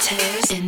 Tattoos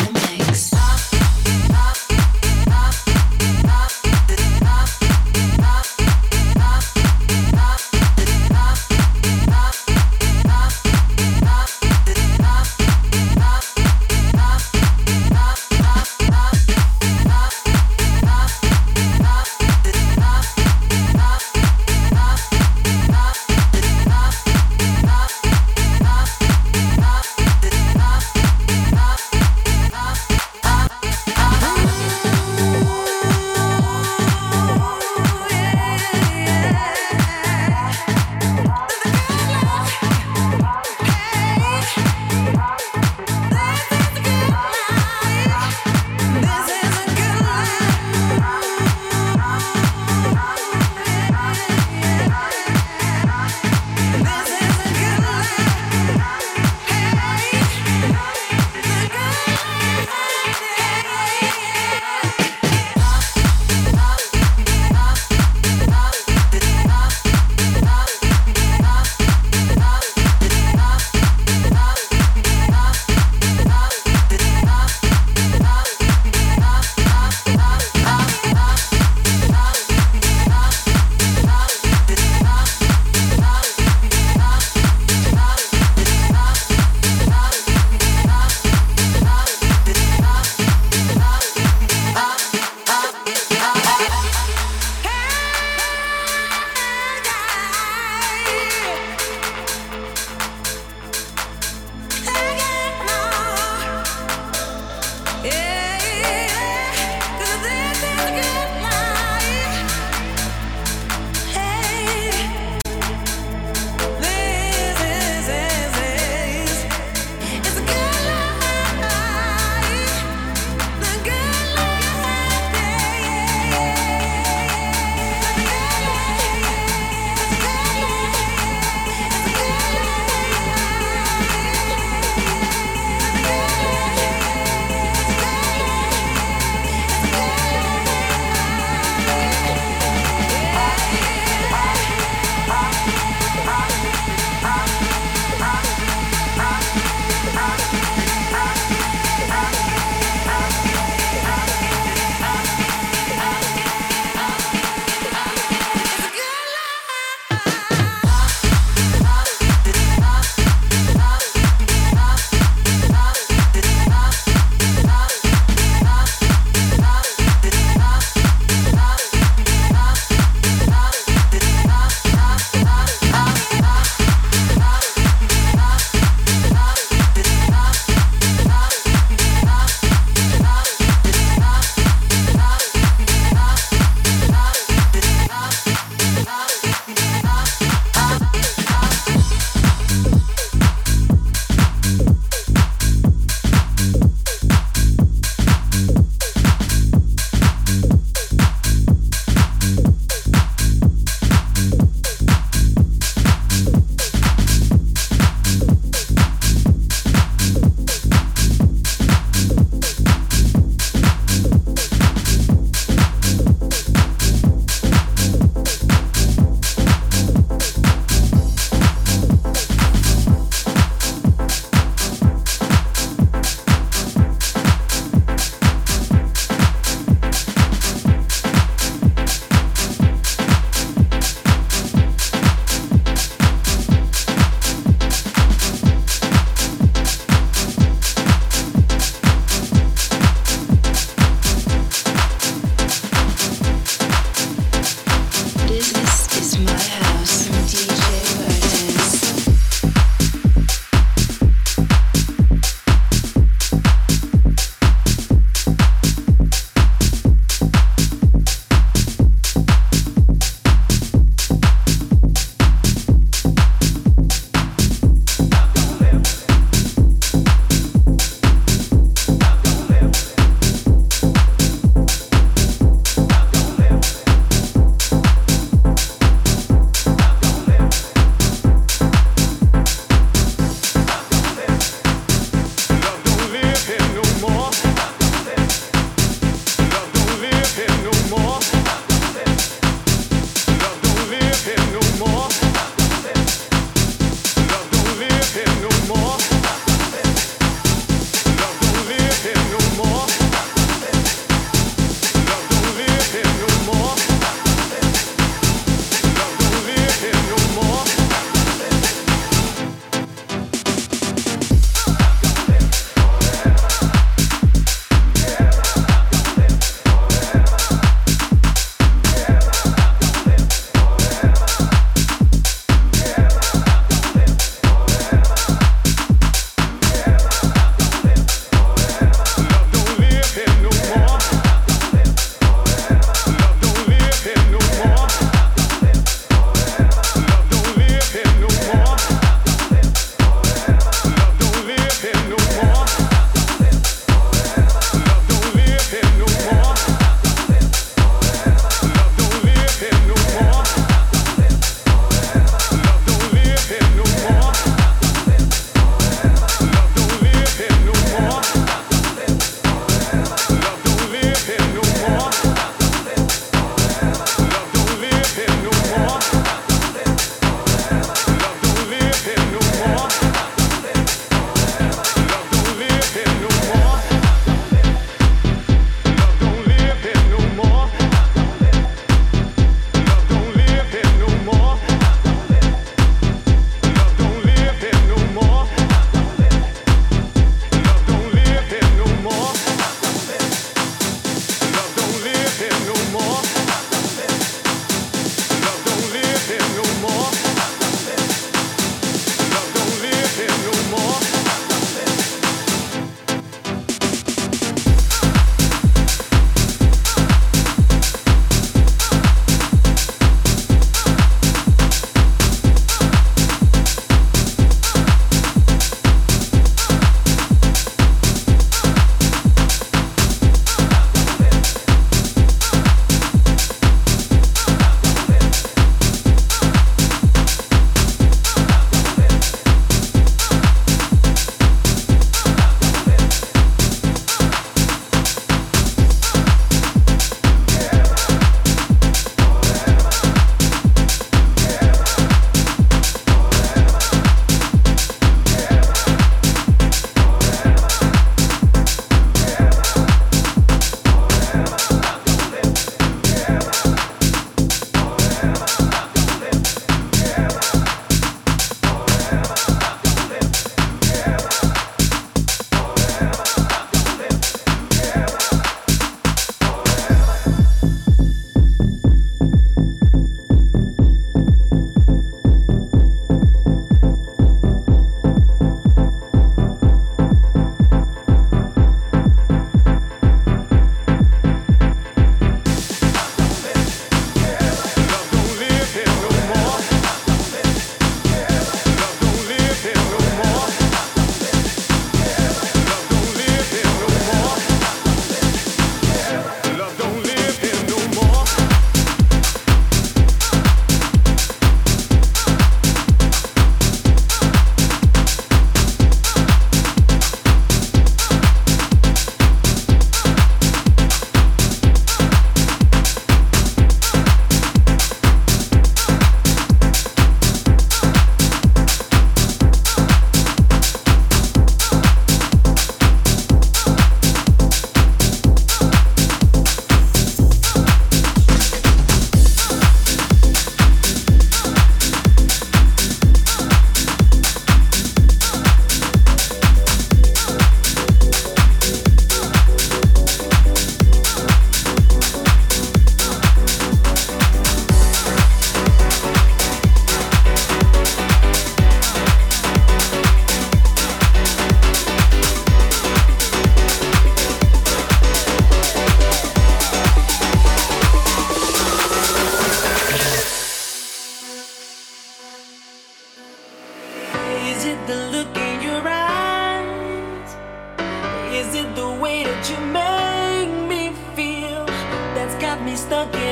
stuck in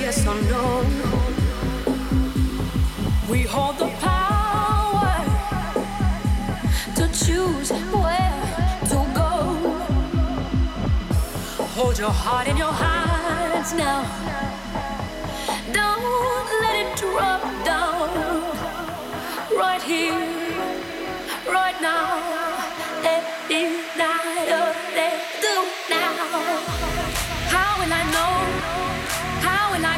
yes or no. We hold the power to choose where to go. Hold your heart in your hands now. Don't let it drop down. Right here, right now. Let it not let do now. How will I know?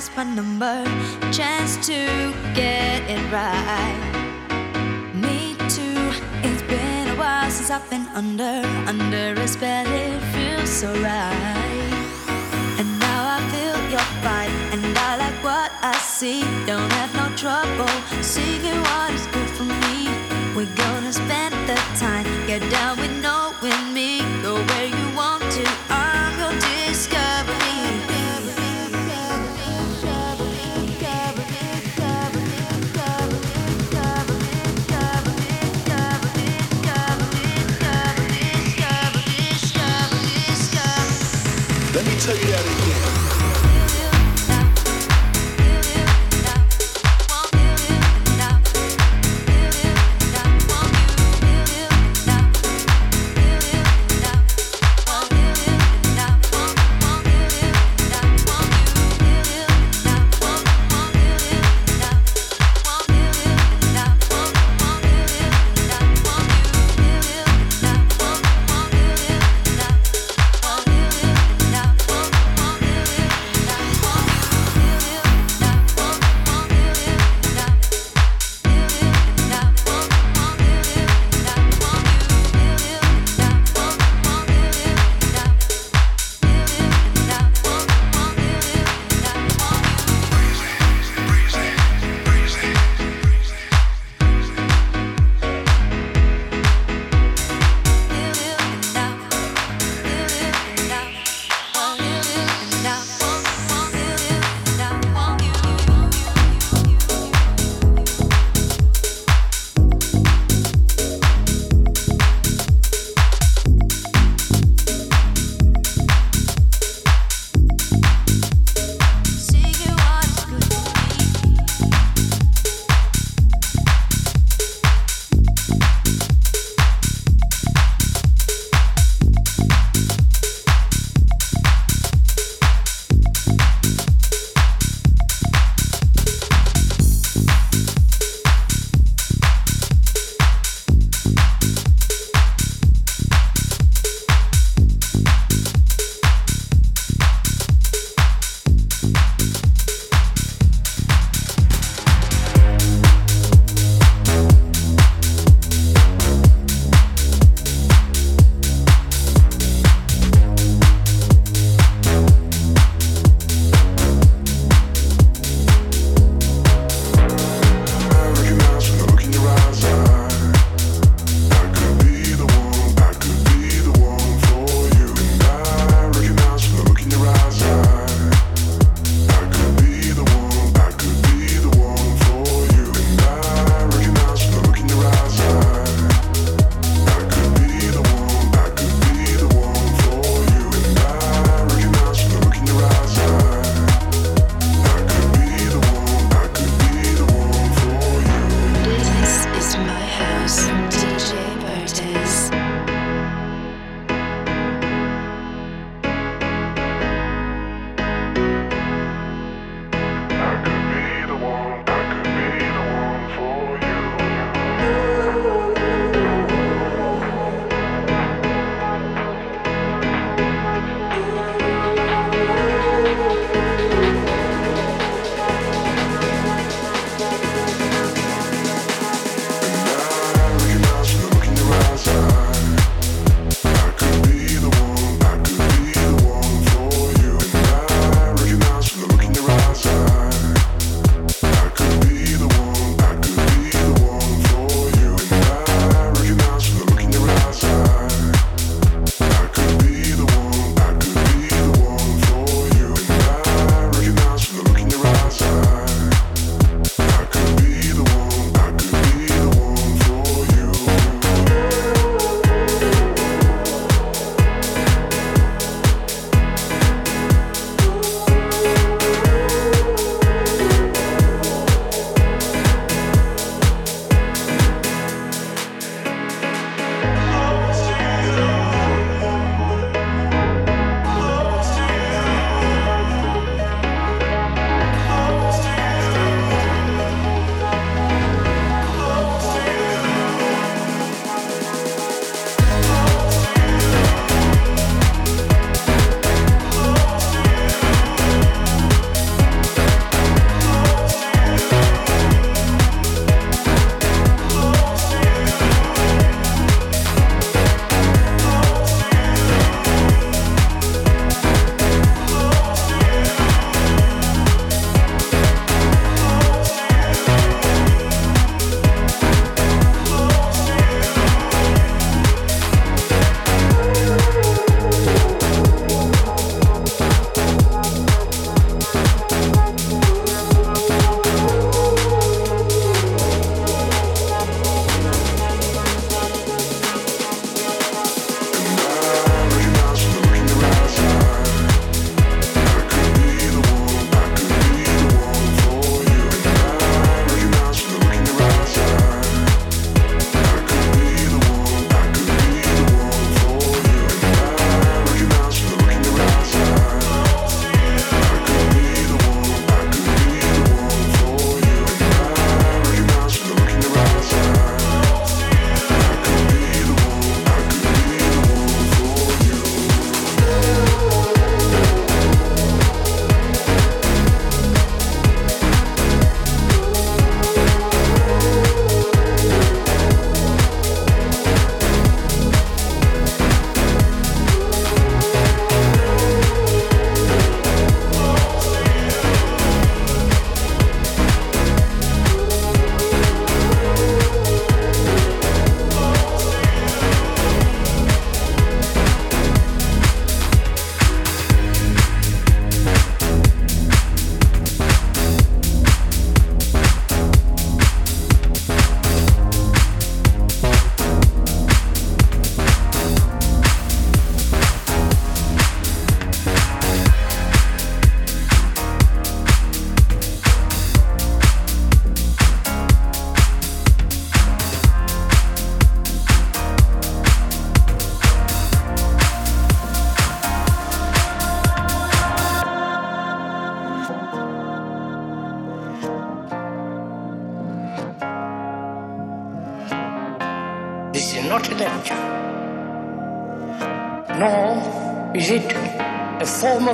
ask my number, chance to get it right. Me too, it's been a while since I've been under, under a spell, it feels so right. And now I feel your vibe, and I like what I see. Don't have no trouble seeking what is good for me. We're gonna spend the time, get down with knowing me,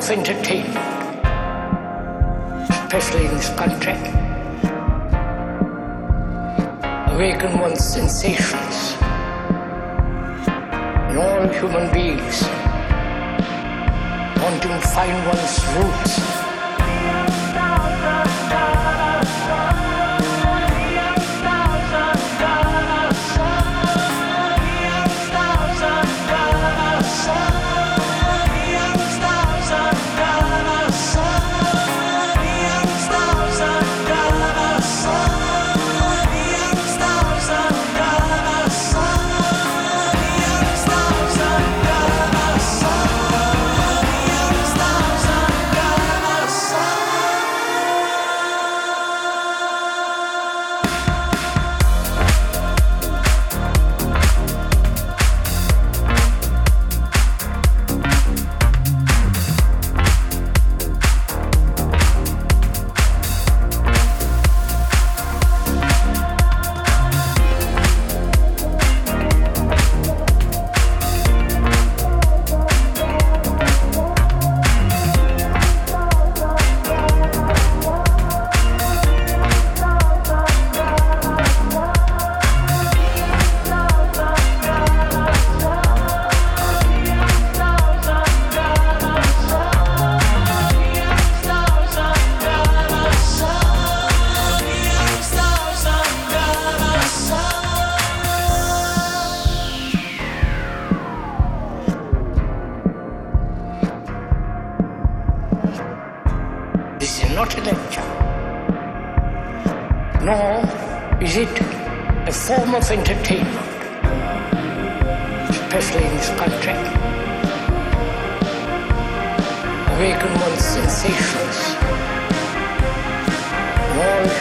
form of entertainment, especially in this country. Awaken one's sensations in all human beings, wanting to find one's roots.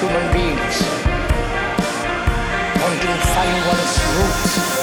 Human beings, wanting to find one's roots.